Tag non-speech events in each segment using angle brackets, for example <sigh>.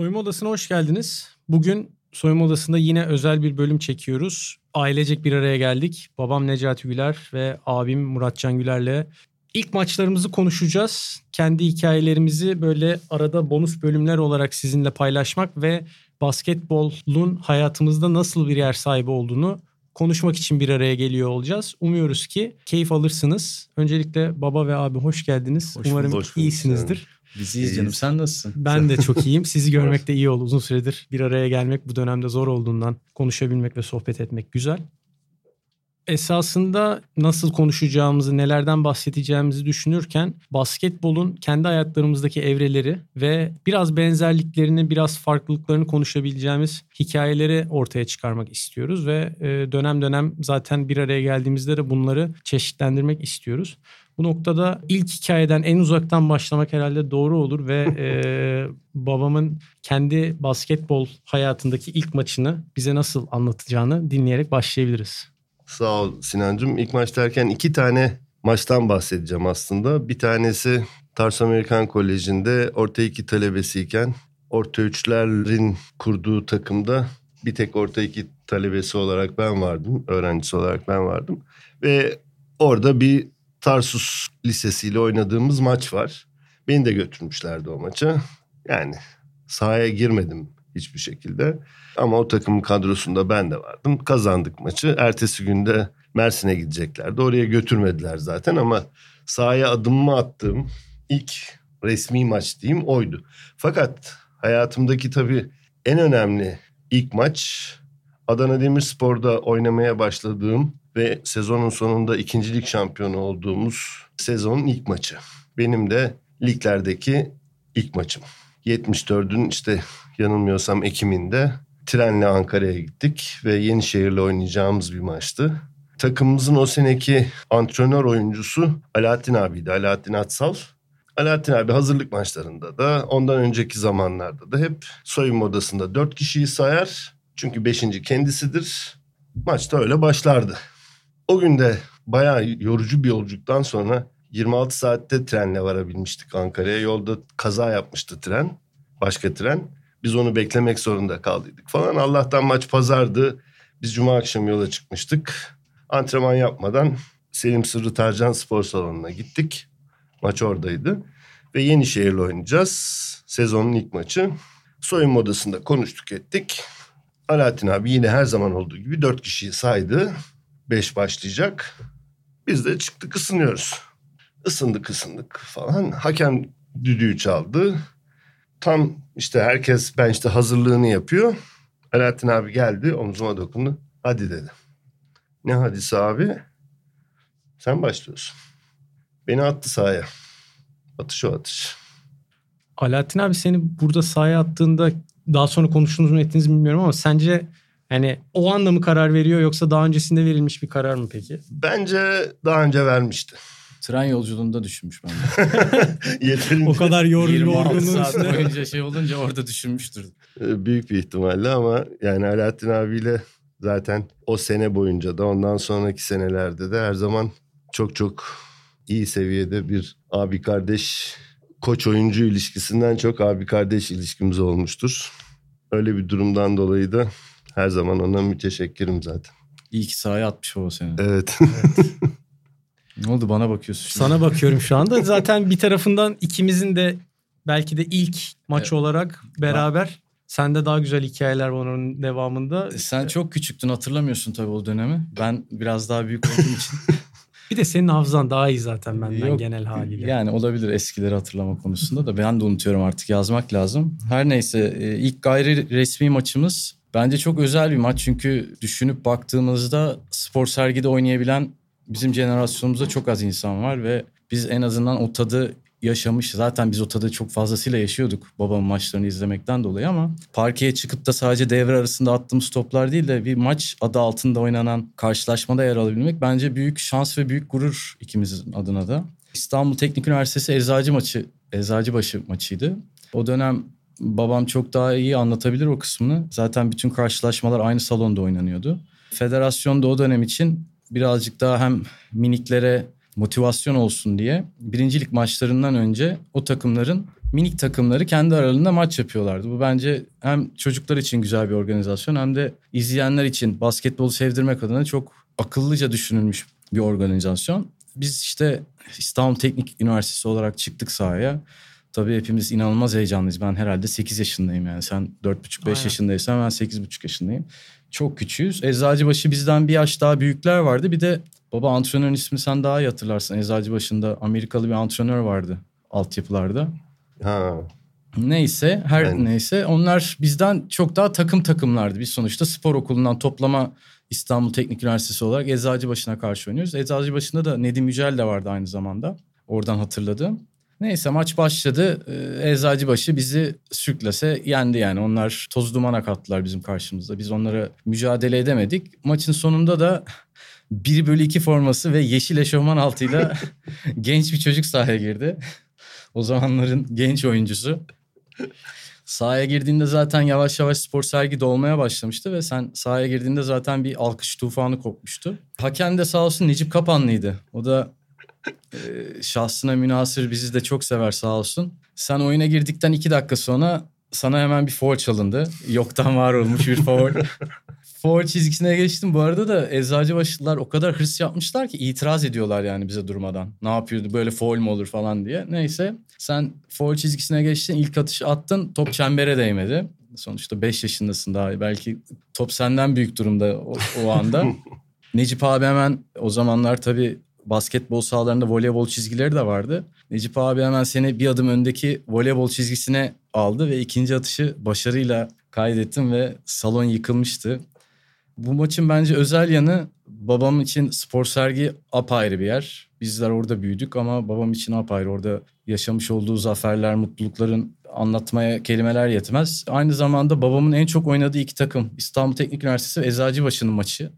Soyunma Odası'na hoş geldiniz. Bugün Soyunma Odası'nda yine özel bir bölüm çekiyoruz. Ailecek bir araya geldik. Babam Necati Güler ve abim Muratcan Güler'le ilk maçlarımızı konuşacağız. Kendi hikayelerimizi böyle arada bonus bölümler olarak sizinle paylaşmak ve basketbolun hayatımızda nasıl bir yer sahibi olduğunu konuşmak için bir araya geliyor olacağız. Umuyoruz ki keyif alırsınız. Öncelikle baba ve abi hoş geldiniz. Hoş Umarım bulduk, iyisinizdir. Biziyiz canım sen nasılsın? Ben de çok iyiyim. Sizi <laughs> görmek de iyi oldu. Uzun süredir bir araya gelmek bu dönemde zor olduğundan konuşabilmek ve sohbet etmek güzel. Esasında nasıl konuşacağımızı, nelerden bahsedeceğimizi düşünürken basketbolun kendi hayatlarımızdaki evreleri ve biraz benzerliklerini, biraz farklılıklarını konuşabileceğimiz hikayeleri ortaya çıkarmak istiyoruz ve e, dönem dönem zaten bir araya geldiğimizde de bunları çeşitlendirmek istiyoruz. Bu noktada ilk hikayeden en uzaktan başlamak herhalde doğru olur ve e, <laughs> babamın kendi basketbol hayatındaki ilk maçını bize nasıl anlatacağını dinleyerek başlayabiliriz. Sağ ol Sinancığım. İlk maç derken iki tane maçtan bahsedeceğim aslında. Bir tanesi Tars Amerikan Koleji'nde orta iki talebesiyken orta üçlerin kurduğu takımda bir tek orta iki talebesi olarak ben vardım. Öğrencisi olarak ben vardım. Ve orada bir Tarsus Lisesi ile oynadığımız maç var. Beni de götürmüşlerdi o maça. Yani sahaya girmedim hiçbir şekilde. Ama o takımın kadrosunda ben de vardım. Kazandık maçı. Ertesi günde Mersin'e gideceklerdi. Oraya götürmediler zaten ama sahaya adımımı attığım ilk resmi maç diyeyim oydu. Fakat hayatımdaki tabii en önemli ilk maç Adana Demirspor'da oynamaya başladığım ve sezonun sonunda ikincilik şampiyonu olduğumuz sezonun ilk maçı. Benim de liglerdeki ilk maçım. 74'ün işte yanılmıyorsam Ekim'inde trenle Ankara'ya gittik ve Yenişehir'le oynayacağımız bir maçtı. Takımımızın o seneki antrenör oyuncusu Alaaddin abiydi. Alaaddin Atsal. Alaaddin abi hazırlık maçlarında da ondan önceki zamanlarda da hep soyunma odasında dört kişiyi sayar. Çünkü beşinci kendisidir. Maçta öyle başlardı. O gün de bayağı yorucu bir yolculuktan sonra 26 saatte trenle varabilmiştik Ankara'ya. Yolda kaza yapmıştı tren. Başka tren. Biz onu beklemek zorunda kaldıydık falan. Allah'tan maç pazardı. Biz cuma akşam yola çıkmıştık. Antrenman yapmadan Selim Sırrı Tarcan Spor Salonu'na gittik. Maç oradaydı. Ve Yenişehir'le oynayacağız. Sezonun ilk maçı. Soyunma odasında konuştuk ettik. Alaaddin abi yine her zaman olduğu gibi dört kişiyi saydı. Beş başlayacak. Biz de çıktık ısınıyoruz. Isındık ısındık falan. Hakem düdüğü çaldı. Tam işte herkes ben işte hazırlığını yapıyor. Alaaddin abi geldi omzuma dokundu. Hadi dedi. Ne hadisi abi? Sen başlıyorsun. Beni attı sahaya. Atış o atış. Alaaddin abi seni burada sahaya attığında daha sonra konuştunuz mu ettiniz mi bilmiyorum ama sence yani o anda mı karar veriyor yoksa daha öncesinde verilmiş bir karar mı peki? Bence daha önce vermişti. Tren yolculuğunda düşünmüş ben. <laughs> Yeterince O kadar yor 26 yorgunluğun üstüne. boyunca <laughs> şey olunca orada düşünmüştür. e, büyük bir ihtimalle ama yani Alaaddin abiyle zaten o sene boyunca da ondan sonraki senelerde de her zaman çok çok iyi seviyede bir abi kardeş koç oyuncu ilişkisinden çok abi kardeş ilişkimiz olmuştur. Öyle bir durumdan dolayı da her zaman ona müteşekkirim zaten. İyi ki sahaya atmış o seni. Evet. <laughs> Ne oldu bana bakıyorsun şimdi? Sana bakıyorum şu anda. <laughs> Zaten bir tarafından ikimizin de belki de ilk maç Evet. olarak beraber sende daha güzel hikayeler var onun devamında. E, Sen çok küçüktün hatırlamıyorsun tabii o dönemi. Ben biraz daha büyük olduğum <laughs> için. Bir de senin hafızan daha iyi zaten benden Yok, genel haliyle. Yani olabilir eskileri hatırlama konusunda da ben de unutuyorum artık yazmak lazım. Her neyse e, ilk gayri resmi maçımız bence çok özel bir maç çünkü düşünüp baktığımızda spor sergide oynayabilen bizim jenerasyonumuzda çok az insan var ve biz en azından o tadı yaşamış. Zaten biz o tadı çok fazlasıyla yaşıyorduk babamın maçlarını izlemekten dolayı ama parkeye çıkıp da sadece devre arasında attığımız toplar değil de bir maç adı altında oynanan karşılaşmada yer alabilmek bence büyük şans ve büyük gurur ikimizin adına da. İstanbul Teknik Üniversitesi Eczacı maçı, Eczacıbaşı maçıydı. O dönem babam çok daha iyi anlatabilir o kısmını. Zaten bütün karşılaşmalar aynı salonda oynanıyordu. Federasyon da o dönem için birazcık daha hem miniklere motivasyon olsun diye birincilik maçlarından önce o takımların minik takımları kendi aralarında maç yapıyorlardı. Bu bence hem çocuklar için güzel bir organizasyon hem de izleyenler için basketbolu sevdirmek adına çok akıllıca düşünülmüş bir organizasyon. Biz işte İstanbul Teknik Üniversitesi olarak çıktık sahaya. Tabii hepimiz inanılmaz heyecanlıyız. Ben herhalde 8 yaşındayım yani. Sen 4,5-5 yaşındaysan ben 8,5 yaşındayım. Çok küçüğüz. Eczacıbaşı bizden bir yaş daha büyükler vardı. Bir de baba antrenörün ismi sen daha iyi hatırlarsın. Eczacıbaşı'nda Amerikalı bir antrenör vardı altyapılarda. Ha. Neyse her Yani- neyse onlar bizden çok daha takım takımlardı. Biz sonuçta spor okulundan toplama İstanbul Teknik Üniversitesi olarak Eczacıbaşı'na karşı oynuyoruz. Eczacıbaşı'nda da Nedim Yücel de vardı aynı zamanda. Oradan hatırladım. Neyse maç başladı. Ee, Eczacıbaşı bizi sürklese yendi yani. Onlar toz dumana kattılar bizim karşımızda. Biz onlara mücadele edemedik. Maçın sonunda da <laughs> 1 bölü 2 forması ve yeşil eşofman altıyla <laughs> genç bir çocuk sahaya girdi. O zamanların genç oyuncusu. Sahaya girdiğinde zaten yavaş yavaş spor sergi dolmaya başlamıştı ve sen sahaya girdiğinde zaten bir alkış tufanı kopmuştu. Hakem de sağ olsun Necip Kapanlı'ydı. O da e, şahsına münasır bizi de çok sever sağ olsun. Sen oyuna girdikten iki dakika sonra sana hemen bir foul çalındı. Yoktan var olmuş bir foul. <laughs> foul çizgisine geçtim. Bu arada da Eczacıbaşılar o kadar hırs yapmışlar ki itiraz ediyorlar yani bize durmadan. Ne yapıyordu böyle foul mu olur falan diye. Neyse sen foul çizgisine geçtin ilk atışı attın top çembere değmedi. Sonuçta 5 yaşındasın daha belki top senden büyük durumda o, o anda. <laughs> Necip abi hemen o zamanlar tabii basketbol sahalarında voleybol çizgileri de vardı. Necip abi hemen seni bir adım öndeki voleybol çizgisine aldı ve ikinci atışı başarıyla kaydettim ve salon yıkılmıştı. Bu maçın bence özel yanı babam için spor sergi apayrı bir yer. Bizler orada büyüdük ama babam için apayrı. Orada yaşamış olduğu zaferler, mutlulukların anlatmaya kelimeler yetmez. Aynı zamanda babamın en çok oynadığı iki takım İstanbul Teknik Üniversitesi ve Eczacıbaşı'nın maçı.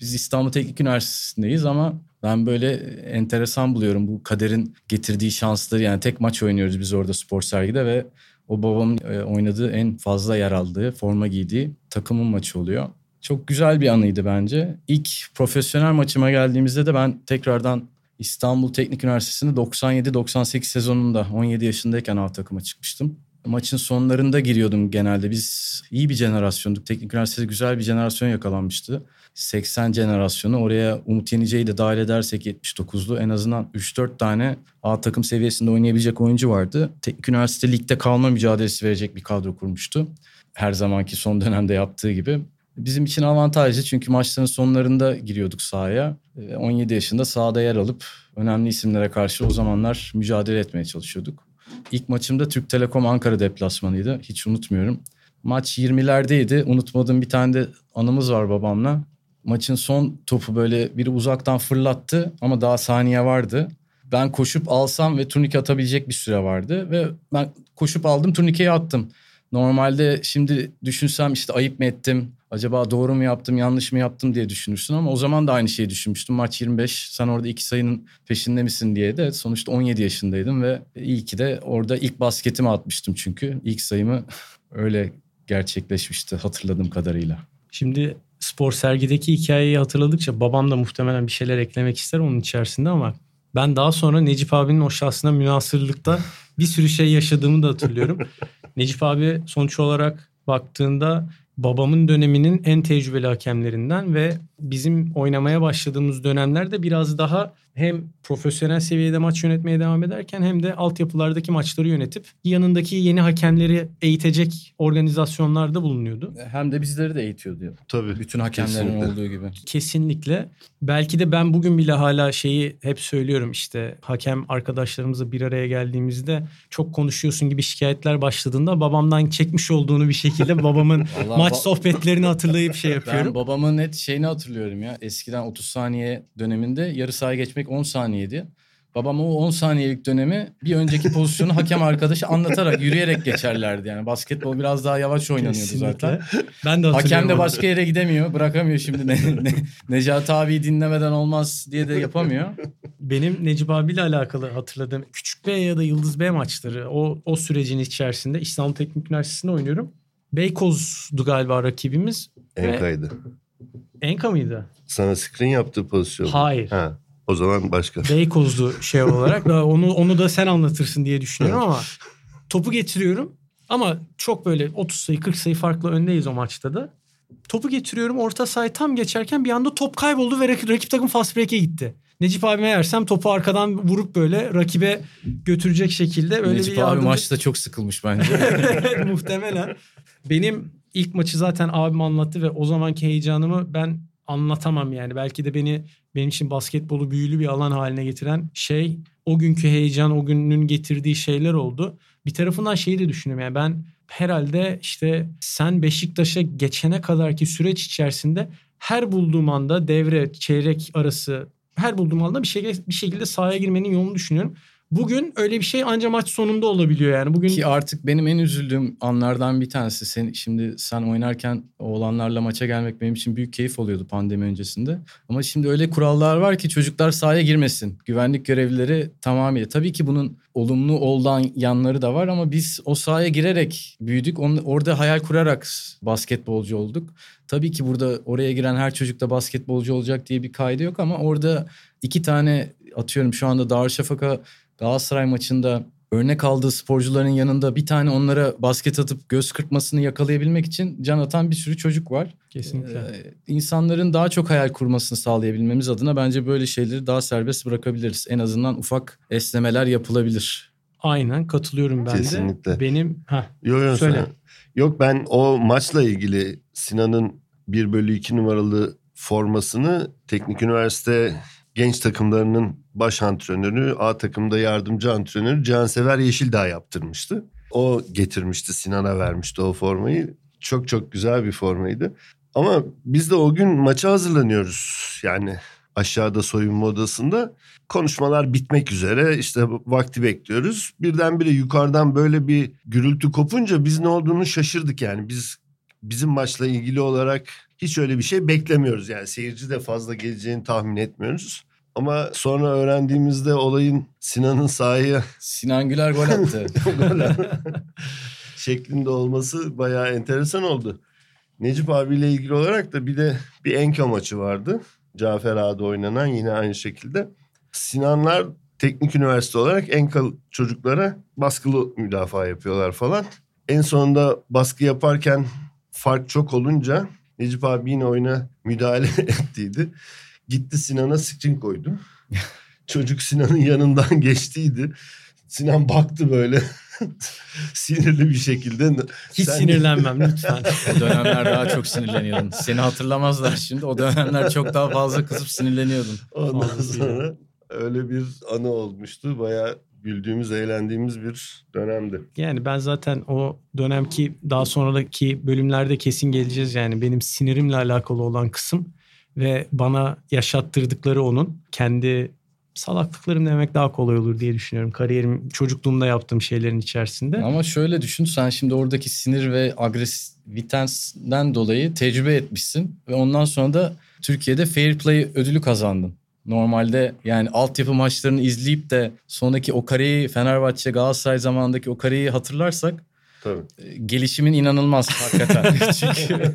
Biz İstanbul Teknik Üniversitesi'ndeyiz ama ben böyle enteresan buluyorum bu kaderin getirdiği şansları. Yani tek maç oynuyoruz biz orada spor sergide ve o babamın e, oynadığı en fazla yer aldığı, forma giydiği takımın maçı oluyor. Çok güzel bir anıydı bence. İlk profesyonel maçıma geldiğimizde de ben tekrardan İstanbul Teknik Üniversitesi'nde 97-98 sezonunda 17 yaşındayken A takıma çıkmıştım. Maçın sonlarında giriyordum genelde. Biz iyi bir jenerasyonduk. Teknik Üniversitesi güzel bir jenerasyon yakalanmıştı. 80 jenerasyonu oraya Umut Yenice'yi de dahil edersek 79'lu en azından 3-4 tane A takım seviyesinde oynayabilecek oyuncu vardı. Teknik Üniversite ligde kalma mücadelesi verecek bir kadro kurmuştu. Her zamanki son dönemde yaptığı gibi. Bizim için avantajlı çünkü maçların sonlarında giriyorduk sahaya. Ee, 17 yaşında sahada yer alıp önemli isimlere karşı o zamanlar mücadele etmeye çalışıyorduk. İlk maçımda Türk Telekom Ankara deplasmanıydı. Hiç unutmuyorum. Maç 20'lerdeydi. Unutmadığım bir tane de anımız var babamla. Maçın son topu böyle biri uzaktan fırlattı ama daha saniye vardı. Ben koşup alsam ve turnike atabilecek bir süre vardı ve ben koşup aldım turnikeyi attım. Normalde şimdi düşünsem işte ayıp mı ettim? Acaba doğru mu yaptım, yanlış mı yaptım diye düşünürsün ama o zaman da aynı şeyi düşünmüştüm. Maç 25, sen orada iki sayının peşinde misin diye de sonuçta 17 yaşındaydım ve iyi ki de orada ilk basketimi atmıştım çünkü. ilk sayımı <laughs> öyle gerçekleşmişti hatırladığım kadarıyla. Şimdi spor sergideki hikayeyi hatırladıkça babam da muhtemelen bir şeyler eklemek ister onun içerisinde ama ben daha sonra Necip abinin o şahsına münasırlıkta bir sürü şey yaşadığımı da hatırlıyorum. <laughs> Necip abi sonuç olarak baktığında babamın döneminin en tecrübeli hakemlerinden ve bizim oynamaya başladığımız dönemlerde biraz daha hem profesyonel seviyede maç yönetmeye devam ederken hem de altyapılardaki maçları yönetip yanındaki yeni hakemleri eğitecek organizasyonlarda bulunuyordu. Hem de bizleri de eğitiyordu. Tabii. Bütün hakemlerin Kesinlikle. olduğu gibi. Kesinlikle. Belki de ben bugün bile hala şeyi hep söylüyorum işte hakem arkadaşlarımızla bir araya geldiğimizde çok konuşuyorsun gibi şikayetler başladığında babamdan çekmiş olduğunu bir şekilde babamın <laughs> maç ba- sohbetlerini hatırlayıp şey Ben yapıyorum. babamın net şeyini hatırlıyorum ya. Eskiden 30 saniye döneminde yarı sahaya geçmek 10 saniyeydi. Babam o 10 saniyelik dönemi bir önceki pozisyonu hakem arkadaşı anlatarak, yürüyerek geçerlerdi. Yani basketbol biraz daha yavaş oynanıyordu Kesinlikle. zaten. Ben de hatırlıyorum. Hakem de başka yere gidemiyor. Bırakamıyor şimdi. Ne, ne, Necati abi dinlemeden olmaz diye de yapamıyor. Benim Necip abiyle alakalı hatırladığım Küçük B ya da Yıldız B maçları o, o sürecin içerisinde İstanbul Teknik Üniversitesi'nde oynuyorum. Beykoz'du galiba rakibimiz. Enkaydı. Enka mıydı? Sana screen yaptığı pozisyon. Hayır. Ha. O zaman başka. Beykoz'du şey olarak. <laughs> Da onu onu da sen anlatırsın diye düşünüyorum ama Topu getiriyorum ama çok böyle 30 sayı 40 sayı farklı öndeyiz o maçta da. Topu getiriyorum orta sahayı tam geçerken bir anda top kayboldu ve rakip, rakip takım fast break'e gitti. Necip abime yersem topu arkadan vurup böyle rakibe götürecek şekilde öyle Necip bir abi yardımcı- maçta çok sıkılmış bence. <laughs> Evet, Muhtemelen. Benim ilk maçı zaten abim anlattı ve o zamanki heyecanımı ben anlatamam yani. Belki de beni benim için basketbolu büyülü bir alan haline getiren şey o günkü heyecan, o günün getirdiği şeyler oldu. Bir tarafından şeyi de düşünüyorum yani ben herhalde işte sen Beşiktaş'a geçene kadarki süreç içerisinde her bulduğum anda devre, çeyrek arası her bulduğum anda bir şekilde, bir şekilde sahaya girmenin yolunu düşünüyorum. Bugün öyle bir şey ancak maç sonunda olabiliyor yani. Bugün Ki artık benim en üzüldüğüm anlardan bir tanesi. Sen, şimdi sen oynarken oğlanlarla maça gelmek benim için büyük keyif oluyordu pandemi öncesinde. Ama şimdi öyle kurallar var ki çocuklar sahaya girmesin. Güvenlik görevlileri tamamıyla. Tabii ki bunun olumlu olan yanları da var ama biz o sahaya girerek büyüdük. Onu, orada hayal kurarak basketbolcu olduk. Tabii ki burada oraya giren her çocuk da basketbolcu olacak diye bir kaydı yok ama orada iki tane atıyorum şu anda Darüşşafaka Galatasaray maçında örnek aldığı sporcuların yanında bir tane onlara basket atıp göz kırpmasını yakalayabilmek için can atan bir sürü çocuk var. kesinlikle. Ee, insanların daha çok hayal kurmasını sağlayabilmemiz adına bence böyle şeyleri daha serbest bırakabiliriz. En azından ufak esnemeler yapılabilir. Aynen katılıyorum ben Kesinlikle. de. Benim ha Yok yok Söyle. Yok ben o maçla ilgili Sinan'ın 1 bölü 2 numaralı formasını Teknik Üniversite genç takımlarının baş antrenörü, A takımda yardımcı antrenörü Cansever Yeşildağ yaptırmıştı. O getirmişti Sinan'a vermişti o formayı. Çok çok güzel bir formaydı. Ama biz de o gün maça hazırlanıyoruz. Yani aşağıda soyunma odasında konuşmalar bitmek üzere işte vakti bekliyoruz. Birdenbire yukarıdan böyle bir gürültü kopunca biz ne olduğunu şaşırdık yani. Biz bizim maçla ilgili olarak hiç öyle bir şey beklemiyoruz. Yani seyirci de fazla geleceğini tahmin etmiyoruz. Ama sonra öğrendiğimizde olayın Sinan'ın sahaya Sinan Güler <laughs> gol attı. şeklinde olması bayağı enteresan oldu. Necip abiyle ilgili olarak da bir de bir Enka maçı vardı. Cafer Ağa'da oynanan yine aynı şekilde. Sinanlar teknik üniversite olarak Enka çocuklara baskılı müdafaa yapıyorlar falan. En sonunda baskı yaparken fark çok olunca Necip abi yine oyuna müdahale <laughs> ettiydi. Gitti Sinan'a screen koydu. <laughs> Çocuk Sinan'ın yanından geçtiydi. Sinan baktı böyle <laughs> sinirli bir şekilde. hiç Sen- sinirlenmem lütfen. o dönemler daha çok sinirleniyordun. Seni hatırlamazlar şimdi. O dönemler çok daha fazla kızıp sinirleniyordun. Ondan Fazlasıyla. sonra öyle bir anı olmuştu. Bayağı güldüğümüz, eğlendiğimiz bir dönemdi. Yani ben zaten o dönemki daha sonraki bölümlerde kesin geleceğiz. Yani benim sinirimle alakalı olan kısım ve bana yaşattırdıkları onun kendi salaklıklarım demek daha kolay olur diye düşünüyorum. Kariyerim çocukluğumda yaptığım şeylerin içerisinde. Ama şöyle düşün sen şimdi oradaki sinir ve agresivitenden dolayı tecrübe etmişsin. Ve ondan sonra da Türkiye'de Fair Play ödülü kazandın. Normalde yani altyapı maçlarını izleyip de sonraki o kareyi Fenerbahçe Galatasaray zamanındaki o kareyi hatırlarsak Tabii. e, gelişimin inanılmaz hakikaten. <laughs> Çünkü <laughs>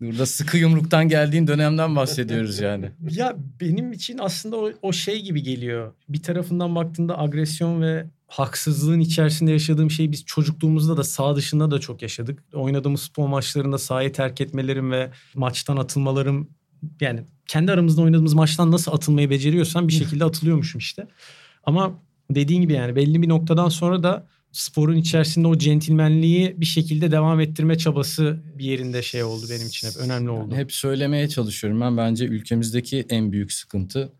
burada sıkı yumruktan geldiğin dönemden bahsediyoruz yani. Ya benim için aslında o, o şey gibi geliyor. Bir tarafından baktığında agresyon ve haksızlığın içerisinde yaşadığım şeyi biz çocukluğumuzda da sağ dışında da çok yaşadık. Oynadığımız spor maçlarında sahayı terk etmelerim ve maçtan atılmalarım yani kendi aramızda oynadığımız maçtan nasıl atılmayı beceriyorsam bir şekilde atılıyormuşum işte. Ama dediğin gibi yani belli bir noktadan sonra da sporun içerisinde o centilmenliği bir şekilde devam ettirme çabası bir yerinde şey oldu benim için hep önemli oldu. Hep söylemeye çalışıyorum ben bence ülkemizdeki en büyük sıkıntı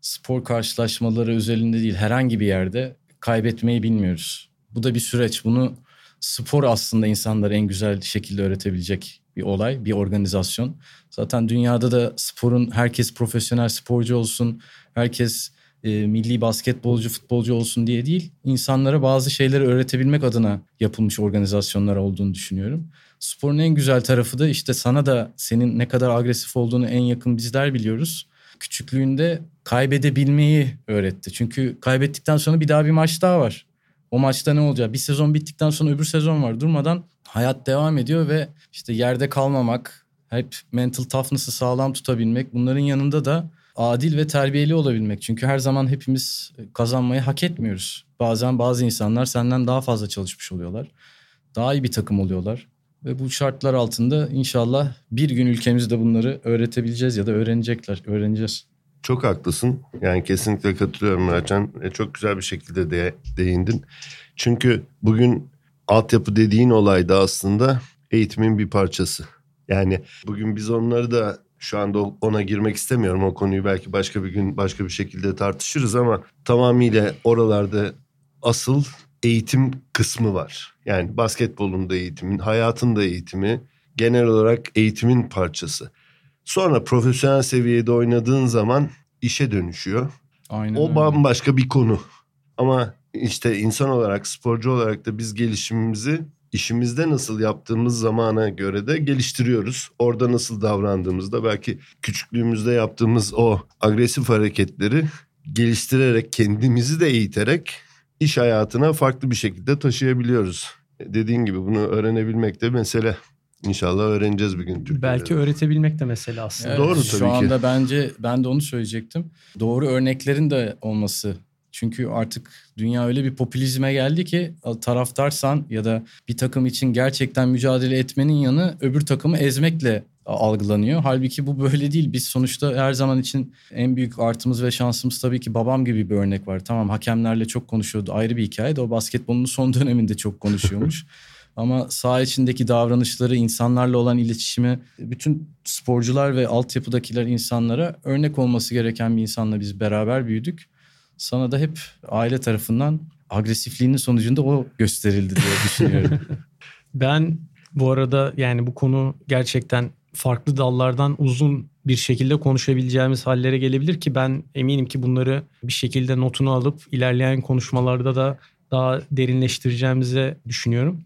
spor karşılaşmaları özelinde değil herhangi bir yerde kaybetmeyi bilmiyoruz. Bu da bir süreç. Bunu spor aslında insanlara en güzel şekilde öğretebilecek bir olay, bir organizasyon. Zaten dünyada da sporun herkes profesyonel sporcu olsun, herkes e, milli basketbolcu, futbolcu olsun diye değil, insanlara bazı şeyleri öğretebilmek adına yapılmış organizasyonlar olduğunu düşünüyorum. Sporun en güzel tarafı da işte sana da senin ne kadar agresif olduğunu en yakın bizler biliyoruz. Küçüklüğünde kaybedebilmeyi öğretti. Çünkü kaybettikten sonra bir daha bir maç daha var. O maçta ne olacak? Bir sezon bittikten sonra öbür sezon var. Durmadan hayat devam ediyor ve işte yerde kalmamak, hep mental toughness'ı sağlam tutabilmek. Bunların yanında da adil ve terbiyeli olabilmek. Çünkü her zaman hepimiz kazanmayı hak etmiyoruz. Bazen bazı insanlar senden daha fazla çalışmış oluyorlar. Daha iyi bir takım oluyorlar. Ve bu şartlar altında inşallah bir gün ülkemizde bunları öğretebileceğiz ya da öğrenecekler, öğreneceğiz. Çok haklısın. Yani kesinlikle katılıyorum Muratcan. E, çok güzel bir şekilde de değindin. Çünkü bugün altyapı dediğin olay da aslında eğitimin bir parçası. Yani bugün biz onları da şu anda ona girmek istemiyorum. O konuyu belki başka bir gün başka bir şekilde tartışırız ama tamamıyla oralarda asıl eğitim kısmı var. Yani basketbolun da eğitimin, hayatın da eğitimi, genel olarak eğitimin parçası. Sonra profesyonel seviyede oynadığın zaman işe dönüşüyor. Aynen o öyle. bambaşka bir konu. Ama işte insan olarak, sporcu olarak da biz gelişimimizi işimizde nasıl yaptığımız zamana göre de geliştiriyoruz. Orada nasıl davrandığımızda belki küçüklüğümüzde yaptığımız o agresif hareketleri geliştirerek kendimizi de eğiterek iş hayatına farklı bir şekilde taşıyabiliyoruz. Dediğin gibi bunu öğrenebilmek de mesele. İnşallah öğreneceğiz bir gün Türkiye'de. Belki öğretebilmek de mesele aslında. Evet, Doğru tabii Şu ki. anda bence ben de onu söyleyecektim. Doğru örneklerin de olması. Çünkü artık dünya öyle bir popülizme geldi ki taraftarsan ya da bir takım için gerçekten mücadele etmenin yanı öbür takımı ezmekle algılanıyor. Halbuki bu böyle değil. Biz sonuçta her zaman için en büyük artımız ve şansımız tabii ki babam gibi bir örnek var. Tamam hakemlerle çok konuşuyordu ayrı bir hikaye de o basketbolun son döneminde çok konuşuyormuş. <laughs> Ama saha içindeki davranışları, insanlarla olan iletişimi, bütün sporcular ve altyapıdakiler insanlara örnek olması gereken bir insanla biz beraber büyüdük. Sana da hep aile tarafından agresifliğinin sonucunda o gösterildi diye <laughs> düşünüyorum. Ben bu arada yani bu konu gerçekten farklı dallardan uzun bir şekilde konuşabileceğimiz hallere gelebilir ki ben eminim ki bunları bir şekilde notunu alıp ilerleyen konuşmalarda da daha derinleştireceğimizi düşünüyorum.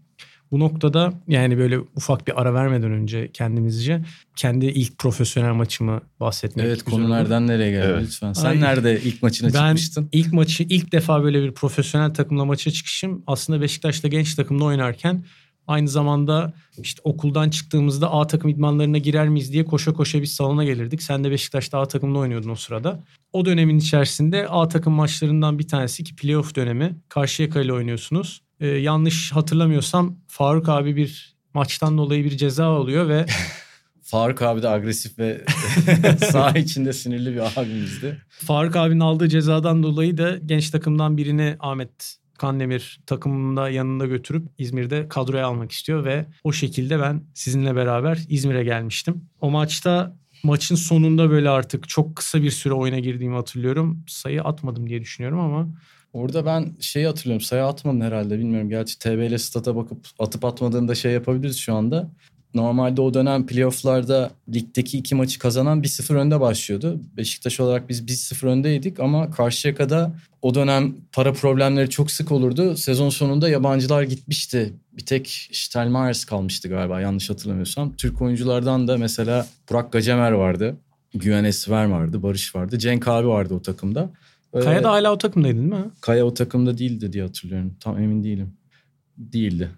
Bu noktada yani böyle ufak bir ara vermeden önce kendimizce kendi ilk profesyonel maçımı bahsetmek evet güzel olur. konulardan nereye geldi Evet. lütfen. Sen Ay. nerede ilk maçına Ben çıkmıştın? ilk maçı ilk defa böyle bir profesyonel takımla maça çıkışım aslında Beşiktaş'ta genç takımda oynarken aynı zamanda işte okuldan çıktığımızda A takım idmanlarına girer miyiz diye koşa koşa biz salona gelirdik. Sen de Beşiktaş'ta A takımda oynuyordun o sırada. O dönemin içerisinde A takım maçlarından bir tanesi ki playoff dönemi. Karşıyaka ile oynuyorsunuz. Ee, yanlış hatırlamıyorsam Faruk abi bir maçtan dolayı bir ceza alıyor ve <laughs> Faruk abi de agresif ve <laughs> saha içinde sinirli bir abimizdi. Faruk abinin aldığı cezadan dolayı da genç takımdan birini Ahmet Kandemir takımında yanında götürüp İzmir'de kadroya almak istiyor ve o şekilde ben sizinle beraber İzmir'e gelmiştim. O maçta maçın sonunda böyle artık çok kısa bir süre oyuna girdiğimi hatırlıyorum. Sayı atmadım diye düşünüyorum ama Orada ben şeyi hatırlıyorum. Sayı atmadın herhalde bilmiyorum. Gerçi TB ile stata bakıp atıp atmadığını da şey yapabiliriz şu anda. Normalde o dönem playofflarda ligdeki iki maçı kazanan 1-0 önde başlıyordu. Beşiktaş olarak biz 1-0 öndeydik ama Karşıyaka'da o dönem para problemleri çok sık olurdu. Sezon sonunda yabancılar gitmişti. Bir tek Stelmares kalmıştı galiba yanlış hatırlamıyorsam. Türk oyunculardan da mesela Burak Gacemer vardı. Güven Esver vardı, Barış vardı. Cenk abi vardı o takımda. Böyle- Kaya da hala o takımdaydı değil mi? Kaya o takımda değildi diye hatırlıyorum. Tam emin değilim. Değildi.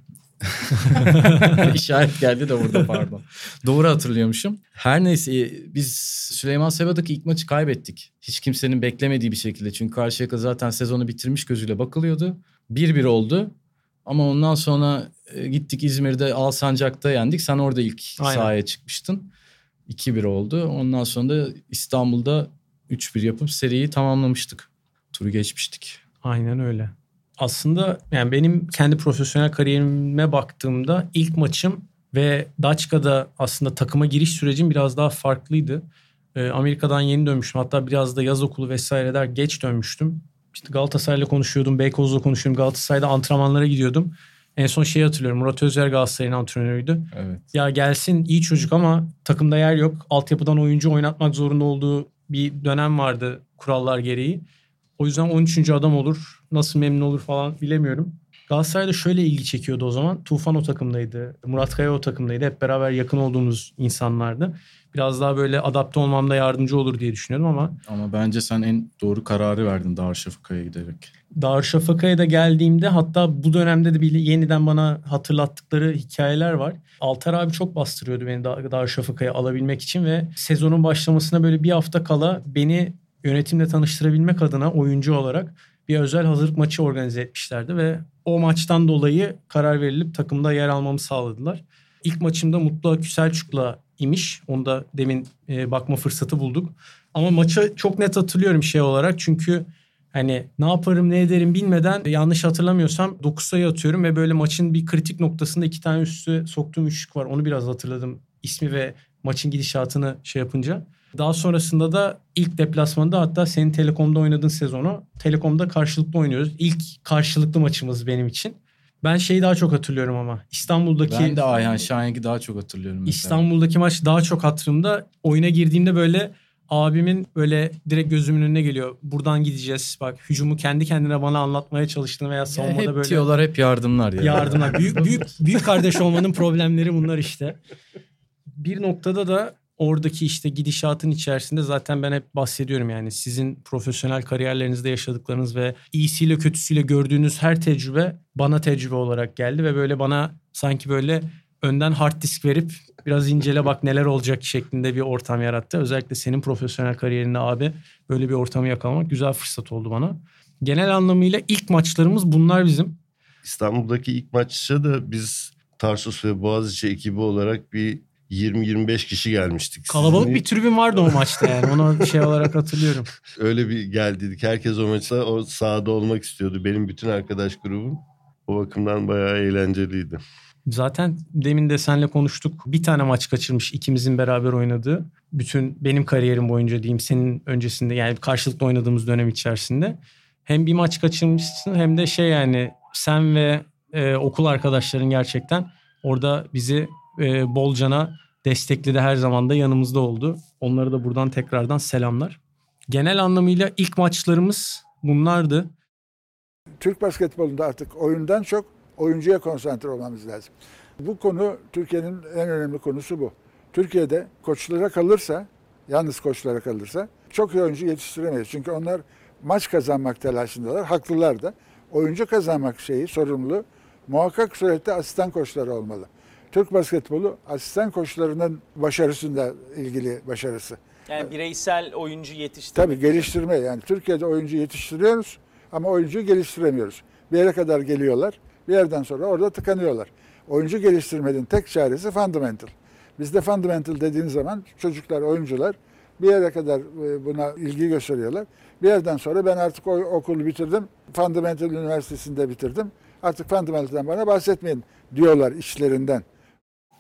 <laughs> <laughs> İşaret geldi de burada pardon. Doğru hatırlıyormuşum. Her neyse e, biz Süleyman Seba'daki ilk maçı kaybettik. Hiç kimsenin beklemediği bir şekilde. Çünkü Karşıyaka zaten sezonu bitirmiş gözüyle bakılıyordu. 1-1 oldu. Ama ondan sonra e, gittik İzmir'de Alsancak'ta yendik. Sen orada ilk Aynen. sahaya çıkmıştın. 2-1 oldu. Ondan sonra da İstanbul'da 3-1 yapıp seriyi tamamlamıştık. Turu geçmiştik. Aynen öyle. Aslında yani benim kendi profesyonel kariyerime baktığımda ilk maçım ve Daçka'da aslında takıma giriş sürecim biraz daha farklıydı. Ee, Amerika'dan yeni dönmüştüm. Hatta biraz da yaz okulu vesaireler geç dönmüştüm. İşte Galatasaray'la konuşuyordum, Beykoz'la konuşuyordum. Galatasaray'da antrenmanlara gidiyordum. En son şeyi hatırlıyorum. Murat Özer Galatasaray'ın antrenörüydü. Evet. Ya gelsin iyi çocuk ama takımda yer yok. Altyapıdan oyuncu oynatmak zorunda olduğu bir dönem vardı kurallar gereği. O yüzden 13. adam olur. Nasıl memnun olur falan bilemiyorum. Galatasaray'da şöyle ilgi çekiyordu o zaman. Tufan o takımdaydı. Murat Kaya o takımdaydı. Hep beraber yakın olduğumuz insanlardı. Biraz daha böyle adapte olmamda yardımcı olur diye düşünüyordum ama Ama bence sen en doğru kararı verdin Darüşşafaka'ya giderek. Darüşşafaka'ya da geldiğimde hatta bu dönemde de bile yeniden bana hatırlattıkları hikayeler var. Altar abi çok bastırıyordu beni Dar- Darüşşafaka'ya alabilmek için ve sezonun başlamasına böyle bir hafta kala beni yönetimle tanıştırabilmek adına oyuncu olarak bir özel hazırlık maçı organize etmişlerdi ve o maçtan dolayı karar verilip takımda yer almamı sağladılar. İlk maçımda Mutlu Akü Selçuk'la imiş. Onu da demin e, bakma fırsatı bulduk. Ama maçı çok net hatırlıyorum şey olarak çünkü Hani ne yaparım ne ederim bilmeden yanlış hatırlamıyorsam 9 sayı atıyorum ve böyle maçın bir kritik noktasında iki tane üstü soktuğum üçlük var. Onu biraz hatırladım ismi ve maçın gidişatını şey yapınca. Daha sonrasında da ilk deplasmanda hatta senin Telekom'da oynadığın sezonu Telekom'da karşılıklı oynuyoruz. İlk karşılıklı maçımız benim için. Ben şeyi daha çok hatırlıyorum ama İstanbul'daki Ben de Ayhan Şahenk'i daha çok hatırlıyorum. Mesela. İstanbul'daki maç daha çok hatırımda. Oyuna girdiğimde böyle abimin böyle direkt gözümün önüne geliyor. Buradan gideceğiz. Bak hücumu kendi kendine bana anlatmaya çalıştığını veya Ya savunmada hep böyle diyorlar hep yardımlar ya. yardımlar. Büyük büyük büyük kardeş olmanın problemleri bunlar işte. Bir noktada da oradaki işte gidişatın içerisinde zaten ben hep bahsediyorum yani sizin profesyonel kariyerlerinizde yaşadıklarınız ve iyisiyle kötüsüyle gördüğünüz her tecrübe bana tecrübe olarak geldi ve böyle bana sanki böyle önden hard disk verip biraz incele bak neler olacak şeklinde bir ortam yarattı. Özellikle senin profesyonel kariyerinde abi böyle bir ortamı yakalamak güzel fırsat oldu bana. Genel anlamıyla ilk maçlarımız bunlar bizim. İstanbul'daki ilk maçta da biz Tarsus ve Boğaziçi ekibi olarak bir 20-25 kişi gelmiştik. Kalabalık Sizin bir tribün vardı o maçta yani. Onu şey olarak hatırlıyorum. <laughs> Öyle bir geldiydik. Herkes o maçta o sahada olmak istiyordu. Benim bütün arkadaş grubum. O bakımdan bayağı eğlenceliydi. Zaten demin de senle konuştuk. Bir tane maç kaçırmış ikimizin beraber oynadığı. Bütün benim kariyerim boyunca diyeyim senin öncesinde yani karşılıklı oynadığımız dönem içerisinde. Hem bir maç kaçırmışsın hem de şey yani sen ve e, okul arkadaşların gerçekten orada bizi e, bolcana destekledi her zaman da yanımızda oldu. Onlara da buradan tekrardan selamlar. Genel anlamıyla ilk maçlarımız bunlardı. Türk basketbolunda artık oyundan çok oyuncuya konsantre olmamız lazım. Bu konu Türkiye'nin en önemli konusu bu. Türkiye'de koçlara kalırsa, yalnız koçlara kalırsa çok iyi oyuncu yetiştiremeyiz. Çünkü onlar maç kazanmak telaşındalar, haklılar da. Oyuncu kazanmak şeyi, sorumlu muhakkak surette asistan koçları olmalı. Türk basketbolu asistan koçlarının başarısında ilgili başarısı. Yani bireysel oyuncu yetiştirmek. Tabii geliştirme yani Türkiye'de oyuncu yetiştiriyoruz ama oyuncuyu geliştiremiyoruz. Bir yere kadar geliyorlar, bir yerden sonra orada tıkanıyorlar. Oyuncu geliştirmenin tek çaresi fundamental. Bizde fundamental dediğin zaman çocuklar, oyuncular bir yere kadar e, buna ilgi gösteriyorlar. Bir yerden sonra ben artık o okulu bitirdim, fundamental üniversitesinde bitirdim. Artık fundamental'dan bana bahsetmeyin diyorlar işlerinden.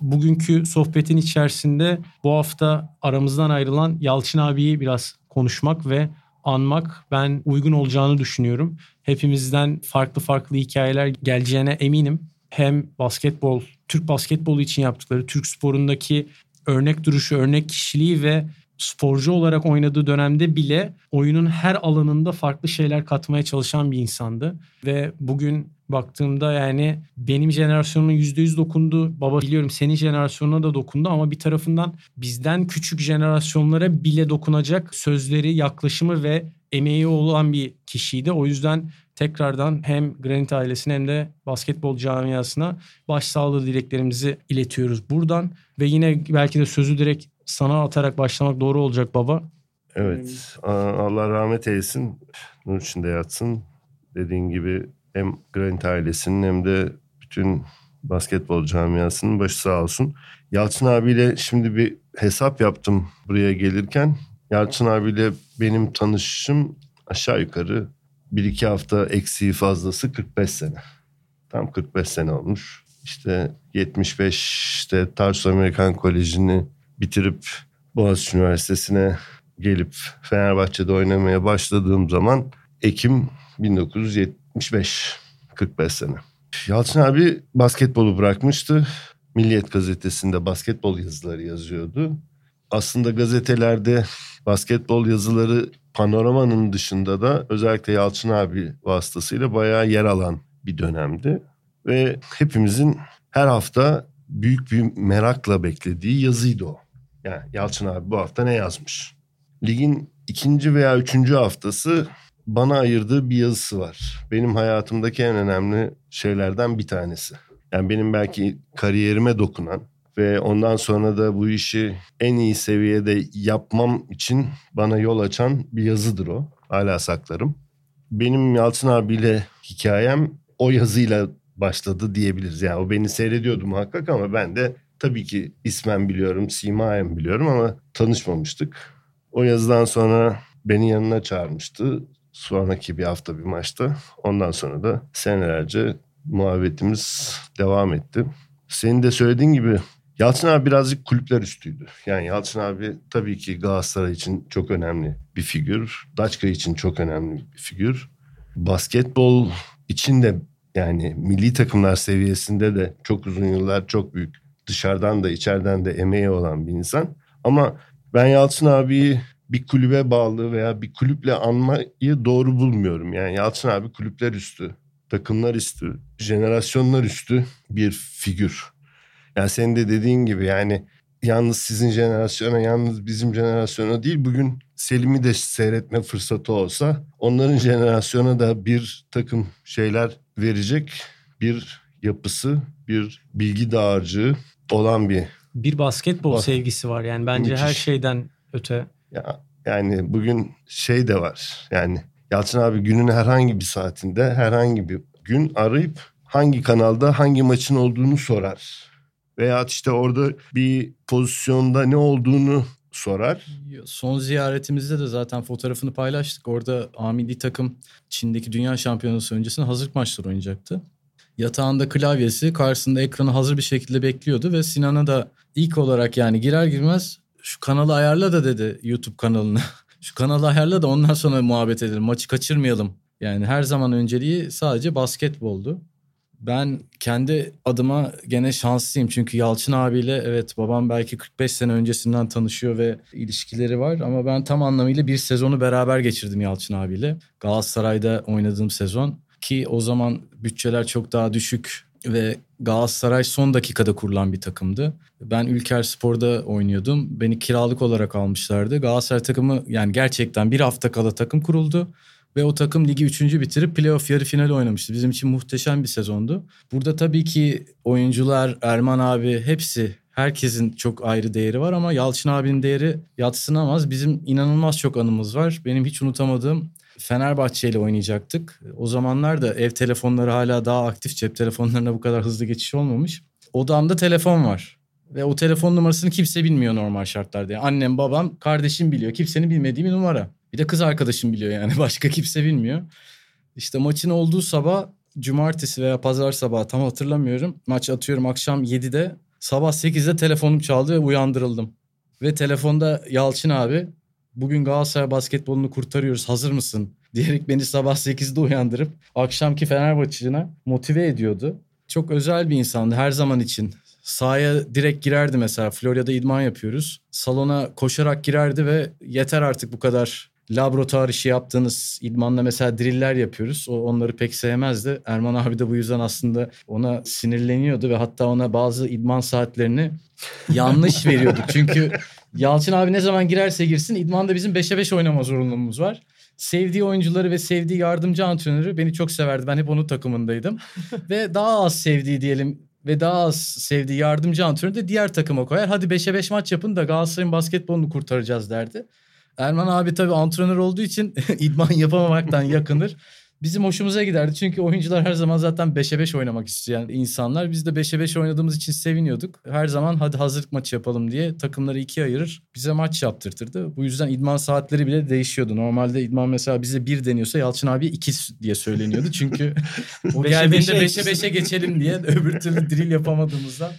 Bugünkü sohbetin içerisinde bu hafta aramızdan ayrılan Yalçın abiyi biraz konuşmak ve anmak ben uygun olacağını düşünüyorum. Hepimizden farklı farklı hikayeler geleceğine eminim. Hem basketbol, Türk basketbolu için yaptıkları, Türk sporundaki örnek duruşu, örnek kişiliği ve sporcu olarak oynadığı dönemde bile oyunun her alanında farklı şeyler katmaya çalışan bir insandı. Ve bugün baktığımda yani benim jenerasyonuma %100 dokundu. Baba biliyorum senin jenerasyonuna da dokundu ama bir tarafından bizden küçük jenerasyonlara bile dokunacak sözleri, yaklaşımı ve emeği olan bir kişiydi. O yüzden tekrardan hem Granit ailesine hem de basketbol camiasına başsağlığı dileklerimizi iletiyoruz buradan. Ve yine belki de sözü direkt sana atarak başlamak doğru olacak baba. Evet. Allah rahmet eylesin. Nur içinde yatsın. Dediğin gibi hem Granit ailesinin hem de bütün basketbol camiasının başı sağ olsun. Yalçın abiyle şimdi bir hesap yaptım buraya gelirken. Yalçın abiyle benim tanışışım aşağı yukarı bir iki hafta eksiği fazlası 45 sene. Tam 45 sene olmuş. İşte 75'te Tarsus Amerikan Koleji'ni bitirip Boğaziçi Üniversitesi'ne gelip Fenerbahçe'de oynamaya başladığım zaman Ekim 1975. 45 sene. Yalçın abi basketbolu bırakmıştı. Milliyet gazetesinde basketbol yazıları yazıyordu. Aslında gazetelerde basketbol yazıları panoramanın dışında da özellikle Yalçın abi vasıtasıyla bayağı yer alan bir dönemdi. Ve hepimizin her hafta büyük bir merakla beklediği yazıydı o. Yani Yalçın abi bu hafta ne yazmış? Ligin ikinci veya üçüncü haftası bana ayırdığı bir yazısı var. Benim hayatımdaki en önemli şeylerden bir tanesi. Yani benim belki kariyerime dokunan ve ondan sonra da bu işi en iyi seviyede yapmam için bana yol açan bir yazıdır o. Hala saklarım. Benim Yalçın abiyle hikayem o yazıyla başladı diyebiliriz. Yani o beni seyrediyordu muhakkak ama ben de tabii ki ismen biliyorum, simayen biliyorum ama tanışmamıştık. O yazıdan sonra beni yanına çağırmıştı. Sonraki bir hafta bir maçta. Ondan sonra da senelerce muhabbetimiz devam etti. Senin de söylediğin gibi Yalçın abi birazcık kulüpler üstüydü. Yani Yalçın abi tabii ki Galatasaray için çok önemli bir figür. Daçka için çok önemli bir figür. Basketbol için de yani milli takımlar seviyesinde de çok uzun yıllar çok büyük dışarıdan da içeriden de emeği olan bir insan. Ama ben Yalçın abiyi bir kulübe bağlı veya bir kulüple anmayı doğru bulmuyorum. Yani Yalçın abi kulüpler üstü, takımlar üstü, jenerasyonlar üstü bir figür. Yani senin de dediğin gibi yani yalnız sizin jenerasyona, yalnız bizim jenerasyona değil bugün Selim'i de seyretme fırsatı olsa onların jenerasyona da bir takım şeyler verecek bir yapısı, bir bilgi dağarcığı olan bir bir basketbol Bas- sevgisi var. Yani bence Müthiş. her şeyden öte. Ya yani bugün şey de var. Yani Yalçın abi günün herhangi bir saatinde herhangi bir gün arayıp hangi kanalda hangi maçın olduğunu sorar. Veya işte orada bir pozisyonda ne olduğunu sorar. Son ziyaretimizde de zaten fotoğrafını paylaştık. Orada A milli takım Çin'deki dünya şampiyonası öncesinde hazırlık maçları oynayacaktı. Yatağında klavyesi karşısında ekranı hazır bir şekilde bekliyordu ve Sinan'a da ilk olarak yani girer girmez şu kanalı ayarla da dedi YouTube kanalını. <laughs> şu kanalı ayarla da ondan sonra muhabbet edelim maçı kaçırmayalım. Yani her zaman önceliği sadece basketboldu. Ben kendi adıma gene şanslıyım çünkü Yalçın abiyle evet babam belki 45 sene öncesinden tanışıyor ve ilişkileri var ama ben tam anlamıyla bir sezonu beraber geçirdim Yalçın abiyle. Galatasaray'da oynadığım sezon ki o zaman bütçeler çok daha düşük ve Galatasaray son dakikada kurulan bir takımdı. Ben Ülker Spor'da oynuyordum. Beni kiralık olarak almışlardı. Galatasaray takımı yani gerçekten bir hafta kala takım kuruldu. Ve o takım ligi üçüncü bitirip playoff yarı finali oynamıştı. Bizim için muhteşem bir sezondu. Burada tabii ki oyuncular, Erman abi hepsi herkesin çok ayrı değeri var ama Yalçın abinin değeri yatsınamaz. Bizim inanılmaz çok anımız var. Benim hiç unutamadığım Fenerbahçe ile oynayacaktık. O zamanlar da ev telefonları hala daha aktif. Cep telefonlarına bu kadar hızlı geçiş olmamış. Odamda telefon var. Ve o telefon numarasını kimse bilmiyor normal şartlarda. Yani annem, babam, kardeşim biliyor. Kimsenin bilmediği bir numara. Bir de kız arkadaşım biliyor yani. <laughs> Başka kimse bilmiyor. İşte maçın olduğu sabah cumartesi veya pazar sabahı tam hatırlamıyorum. Maç atıyorum akşam 7'de. Sabah 8'de telefonum çaldı ve uyandırıldım. Ve telefonda Yalçın abi bugün Galatasaray basketbolunu kurtarıyoruz hazır mısın? <laughs> Diyerek beni sabah 8'de uyandırıp akşamki Fenerbahçe'ne motive ediyordu. Çok özel bir insandı her zaman için. Sahaya direkt girerdi mesela. Florya'da idman yapıyoruz. Salona koşarak girerdi ve yeter artık bu kadar laboratuvar işi yaptığınız idmanla mesela driller yapıyoruz. O onları pek sevmezdi. Erman abi de bu yüzden aslında ona sinirleniyordu ve hatta ona bazı idman saatlerini <laughs> yanlış veriyorduk. Çünkü Yalçın abi ne zaman girerse girsin idmanda bizim 5'e 5 oynama zorunluluğumuz var. Sevdiği oyuncuları ve sevdiği yardımcı antrenörü beni çok severdi. Ben hep onun takımındaydım. <laughs> ve daha az sevdiği diyelim ve daha az sevdiği yardımcı antrenörü de diğer takıma koyar. Hadi 5'e 5 maç yapın da Galatasaray'ın basketbolunu kurtaracağız derdi. Erman abi tabii antrenör olduğu için <laughs> idman yapamamaktan yakınır. Bizim hoşumuza giderdi çünkü oyuncular her zaman zaten 5'e 5 oynamak isteyen insanlar. Biz de 5'e 5 oynadığımız için seviniyorduk. Her zaman hadi hazırlık maçı yapalım diye takımları ikiye ayırır. Bize maç yaptırtırdı. Bu yüzden idman saatleri bile değişiyordu. Normalde idman mesela bize bir deniyorsa Yalçın abi 2 diye söyleniyordu. Çünkü <laughs> o geldiğinde beşe 5'e 5'e <laughs> geçelim diye öbür türlü drill yapamadığımızda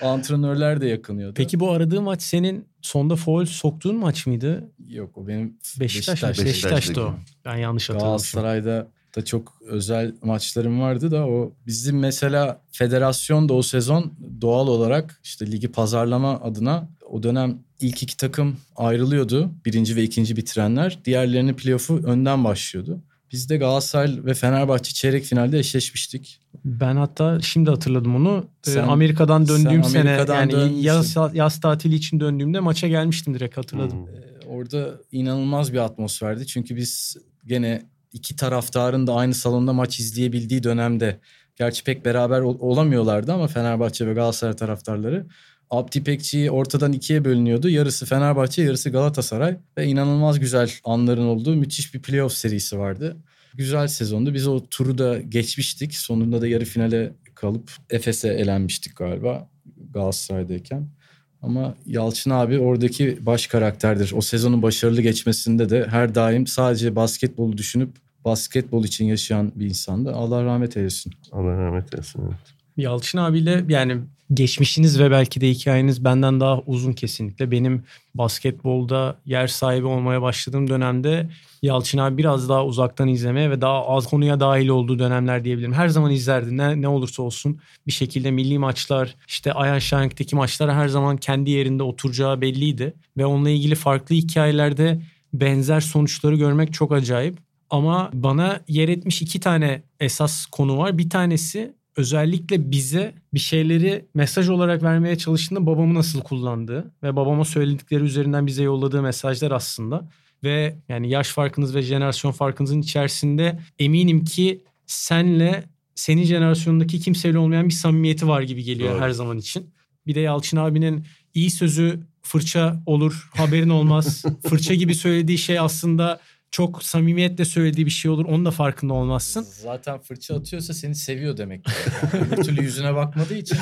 antrenörler de yakınıyordu. Peki bu aradığı maç senin sonda foul soktuğun maç mıydı? Yok o benim Beşiktaş, Beşiktaş. Beşiktaş'ta o. Ben yanlış hatırlamışım. Galatasaray'da da çok özel maçlarım vardı da o bizim mesela federasyon da o sezon doğal olarak işte ligi pazarlama adına o dönem ilk iki takım ayrılıyordu. Birinci ve ikinci bitirenler. Diğerlerinin playoff'u önden başlıyordu. Biz de Galatasaray ve Fenerbahçe çeyrek finalde eşleşmiştik. Ben hatta şimdi hatırladım onu. Ee, Sen- Amerika'dan döndüğüm sen sene Amerika'dan yani dönmüşsün. yaz, yaz tatili için döndüğümde maça gelmiştim direkt hatırladım. Hmm. Orada inanılmaz bir atmosferdi. Çünkü biz gene iki taraftarın da aynı salonda maç izleyebildiği dönemde gerçi pek beraber ol- olamıyorlardı ama Fenerbahçe ve Galatasaray taraftarları Abdi İpekçi ortadan ikiye bölünüyordu. Yarısı Fenerbahçe, yarısı Galatasaray ve inanılmaz güzel anların olduğu müthiş bir playoff serisi vardı. Güzel sezondu. Biz o turu da geçmiştik. Sonunda da yarı finale kalıp Efes'e elenmiştik galiba Galatasaray'dayken. Ama Yalçın abi oradaki baş karakterdir. O sezonun başarılı geçmesinde de her daim sadece basketbolu düşünüp basketbol için yaşayan bir insandı. Allah rahmet eylesin. Allah rahmet eylesin. evet. Yalçın abiyle yani geçmişiniz ve belki de hikayeniz benden daha uzun kesinlikle. Benim basketbolda yer sahibi olmaya başladığım dönemde Yalçın abi biraz daha uzaktan izlemeye ve daha az konuya dahil olduğu dönemler diyebilirim. Her zaman izlerdi ne, ne olursa olsun bir şekilde milli maçlar işte Ayhan Şahink'teki maçlar her zaman kendi yerinde oturacağı belliydi. Ve onunla ilgili farklı hikayelerde benzer sonuçları görmek çok acayip. Ama bana yer etmiş iki tane esas konu var. Bir tanesi özellikle bize bir şeyleri mesaj olarak vermeye çalıştığında babamı nasıl kullandığı ve babama söyledikleri üzerinden bize yolladığı mesajlar aslında. Ve yani yaş farkınız ve jenerasyon farkınızın içerisinde eminim ki senle senin jenerasyonundaki kimseyle olmayan bir samimiyeti var gibi geliyor Doğru. her zaman için. Bir de Yalçın abinin iyi sözü fırça olur haberin olmaz. <laughs> fırça gibi söylediği şey aslında çok samimiyetle söylediği bir şey olur. Onun da farkında olmazsın. Zaten fırça atıyorsa seni seviyor demek. Yani bir türlü yüzüne bakmadığı için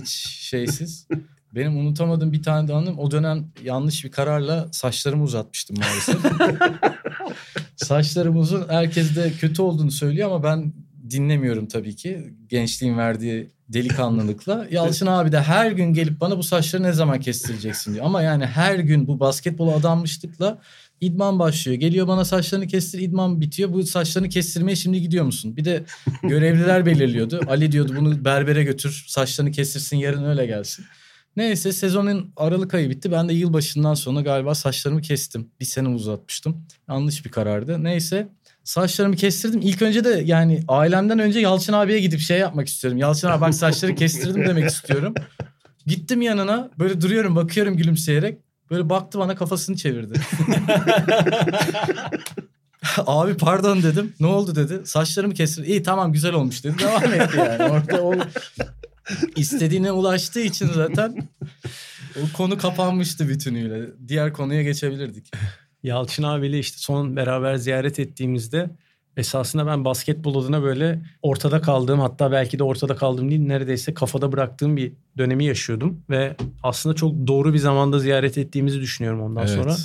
hiç şeysiz. Benim unutamadığım bir tane de anım o dönem yanlış bir kararla saçlarımı uzatmıştım maalesef. Saçlarım uzun herkes de kötü olduğunu söylüyor ama ben dinlemiyorum tabii ki. Gençliğin verdiği delikanlılıkla. Yalçın abi de her gün gelip bana bu saçları ne zaman kestireceksin diyor. Ama yani her gün bu basketbola adanmışlıkla idman başlıyor. Geliyor bana saçlarını kestir idman bitiyor. Bu saçlarını kestirmeye şimdi gidiyor musun? Bir de <laughs> görevliler belirliyordu. Ali diyordu bunu berbere götür saçlarını kestirsin yarın öyle gelsin. Neyse sezonun Aralık ayı bitti. Ben de yılbaşından sonra galiba saçlarımı kestim. Bir sene uzatmıştım. Yanlış bir karardı. Neyse saçlarımı kestirdim. İlk önce de yani ailemden önce Yalçın abiye gidip şey yapmak istiyorum. Yalçın abi bak saçları kestirdim demek istiyorum. Gittim yanına böyle duruyorum bakıyorum gülümseyerek. Böyle baktı bana kafasını çevirdi. <laughs> Abi pardon dedim. Ne oldu dedi. Saçlarımı kestir. İyi tamam güzel olmuş dedi. Devam etti yani. Orada o istediğine ulaştığı için zaten o konu kapanmıştı bütünüyle. Diğer konuya geçebilirdik. Yalçın abiyle işte son beraber ziyaret ettiğimizde esasında ben basketbol adına böyle ortada kaldığım hatta belki de ortada kaldığım değil neredeyse kafada bıraktığım bir dönemi yaşıyordum. Ve aslında çok doğru bir zamanda ziyaret ettiğimizi düşünüyorum ondan Evet. sonra.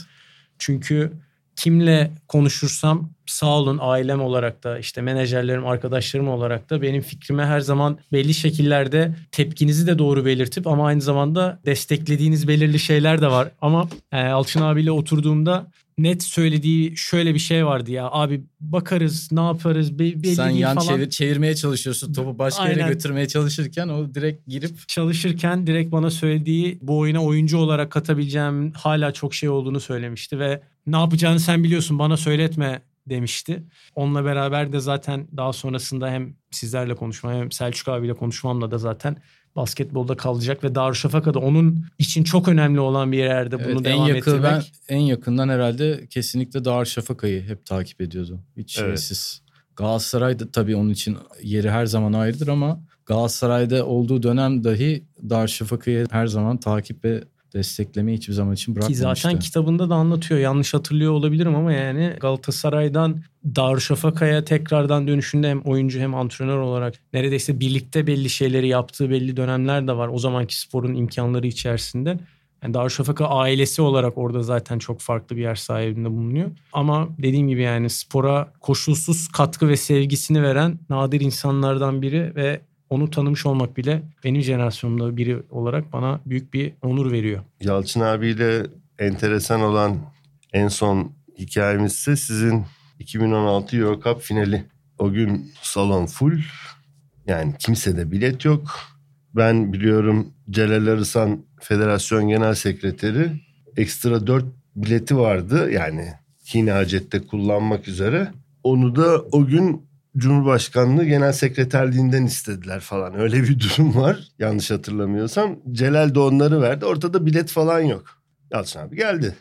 Çünkü kimle konuşursam sağ olun ailem olarak da işte menajerlerim, arkadaşlarım olarak da benim fikrime her zaman belli şekillerde tepkinizi de doğru belirtip ama aynı zamanda desteklediğiniz belirli şeyler de var. Ama e, Alçın abiyle oturduğumda net söylediği şöyle bir şey vardı ya abi bakarız ne yaparız be- belli Sen yan falan. çevir, çevirmeye çalışıyorsun. Topu başka yere Aynen. götürmeye çalışırken o direkt girip çalışırken direkt bana söylediği bu oyuna oyuncu olarak katabileceğim hala çok şey olduğunu söylemişti ve ne yapacağını sen biliyorsun bana söyletme demişti. Onunla beraber de zaten daha sonrasında hem sizlerle konuşmam hem Selçuk abiyle konuşmamla da zaten basketbolda kalacak ve Darüşşafaka'da onun için çok önemli olan bir yerde bunu Evet, en devam yakın ettirmek. ben en yakından herhalde kesinlikle Darüşşafaka'yı hep takip ediyordu. Hiç Evet. şeysiz. Galatasaray da tabii onun için yeri her zaman ayrıdır ama Galatasaray'da olduğu dönem dahi Darüşşafaka'yı her zaman takip ve desteklemeyi hiçbir zaman için Ki bırakmamıştı. zaten kitabında da anlatıyor. Yanlış hatırlıyor olabilirim ama yani Galatasaray'dan Darüşşafaka'ya tekrardan dönüşünde hem oyuncu hem antrenör olarak neredeyse birlikte belli şeyleri yaptığı belli dönemler de var. O zamanki sporun imkanları içerisinde. Yani Darüşşafaka ailesi olarak orada zaten çok farklı bir yer sahibinde bulunuyor. Ama dediğim gibi yani spora koşulsuz katkı ve sevgisini veren nadir insanlardan biri ve onu tanımış olmak bile benim jenerasyonumda biri olarak bana büyük bir onur veriyor. Yalçın abiyle enteresan olan en son hikayemiz ise sizin 2016 Euro Cup finali. O gün salon full. Yani kimsede bilet yok. Ben biliyorum Celal Arısan Federasyon Genel Sekreteri ekstra 4 bileti vardı. Yani Hine Hacet'te kullanmak üzere. onu da o gün Cumhurbaşkanlığı Genel Sekreterliğinden istediler falan. Öyle bir durum var yanlış hatırlamıyorsam. Celal de onları verdi. Ortada bilet falan yok. Yalçın abi geldi.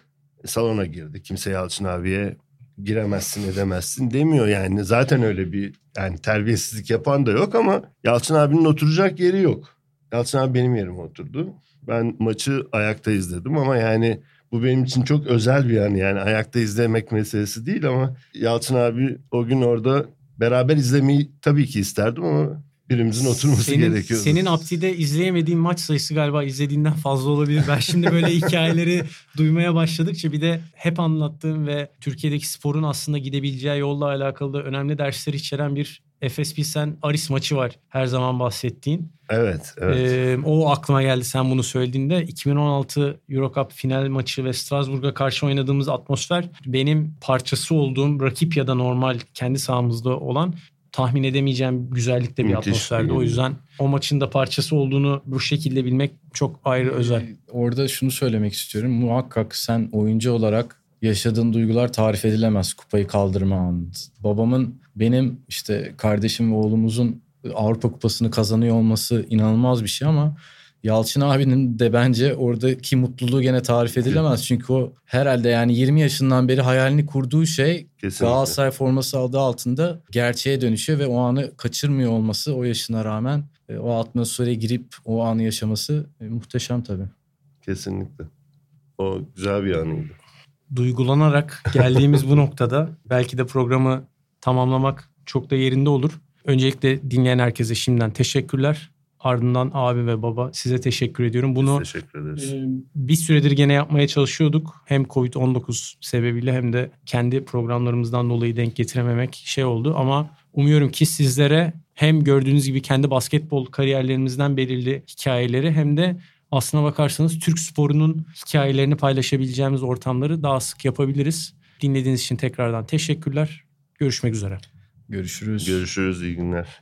E, salona girdi. Kimse Yalçın abiye giremezsin edemezsin demiyor yani. Zaten öyle bir yani terbiyesizlik yapan da yok ama Yalçın abinin oturacak yeri yok. Yalçın abi benim yerime oturdu. Ben maçı ayakta izledim ama yani bu benim için çok özel bir an yani ayakta izlemek meselesi değil ama Yalçın abi o gün orada beraber izlemeyi tabii ki isterdim ama birimizin oturması senin, gerekiyordu. Senin Apti'de izleyemediğin maç sayısı galiba izlediğinden fazla olabilir. Ben şimdi böyle <laughs> hikayeleri duymaya başladıkça bir de hep anlattığım ve Türkiye'deki sporun aslında gidebileceği yolla alakalı da önemli dersler içeren bir Efes Pilsen Aris maçı var her zaman bahsettiğin. Evet, evet. Ee, o aklıma geldi sen bunu söylediğinde. 2016 Eurocup final maçı ve Strasbourg'a karşı oynadığımız atmosfer benim parçası olduğum rakip ya da normal kendi sahamızda olan tahmin edemeyeceğim güzellikte bir Müthiş atmosferdi. bir O yüzden o maçın da parçası olduğunu bu şekilde bilmek çok ayrı özel. Ee, Orada şunu söylemek istiyorum. Muhakkak sen oyuncu olarak yaşadığın duygular tarif edilemez kupayı kaldırma anı. Babamın benim işte kardeşim ve oğlumuzun Avrupa Kupası'nı kazanıyor olması inanılmaz bir şey ama Yalçın abinin de bence oradaki mutluluğu gene tarif edilemez. Çünkü o herhalde yani 20 yaşından beri hayalini kurduğu şey Kesinlikle. Galatasaray forması aldığı altında gerçeğe dönüşüyor ve o anı kaçırmıyor olması o yaşına rağmen e, o atmosfere girip o anı yaşaması e, muhteşem tabii. Kesinlikle. O güzel bir anıydı. Duygulanarak geldiğimiz bu noktada belki de programı tamamlamak çok da yerinde olur. Öncelikle dinleyen herkese şimdiden teşekkürler. Ardından abi ve baba size teşekkür ediyorum. Bunu Biz teşekkür ederiz. Ee, bir süredir gene yapmaya çalışıyorduk. Hem Covid-19 sebebiyle hem de kendi programlarımızdan dolayı denk getirememek şey oldu. Ama umuyorum ki sizlere hem gördüğünüz gibi kendi basketbol kariyerlerimizden belirli hikayeleri hem de aslına bakarsanız Türk sporunun hikayelerini paylaşabileceğimiz ortamları daha sık yapabiliriz. Dinlediğiniz için tekrardan teşekkürler. Görüşmek üzere. Görüşürüz. Görüşürüz. iyi günler.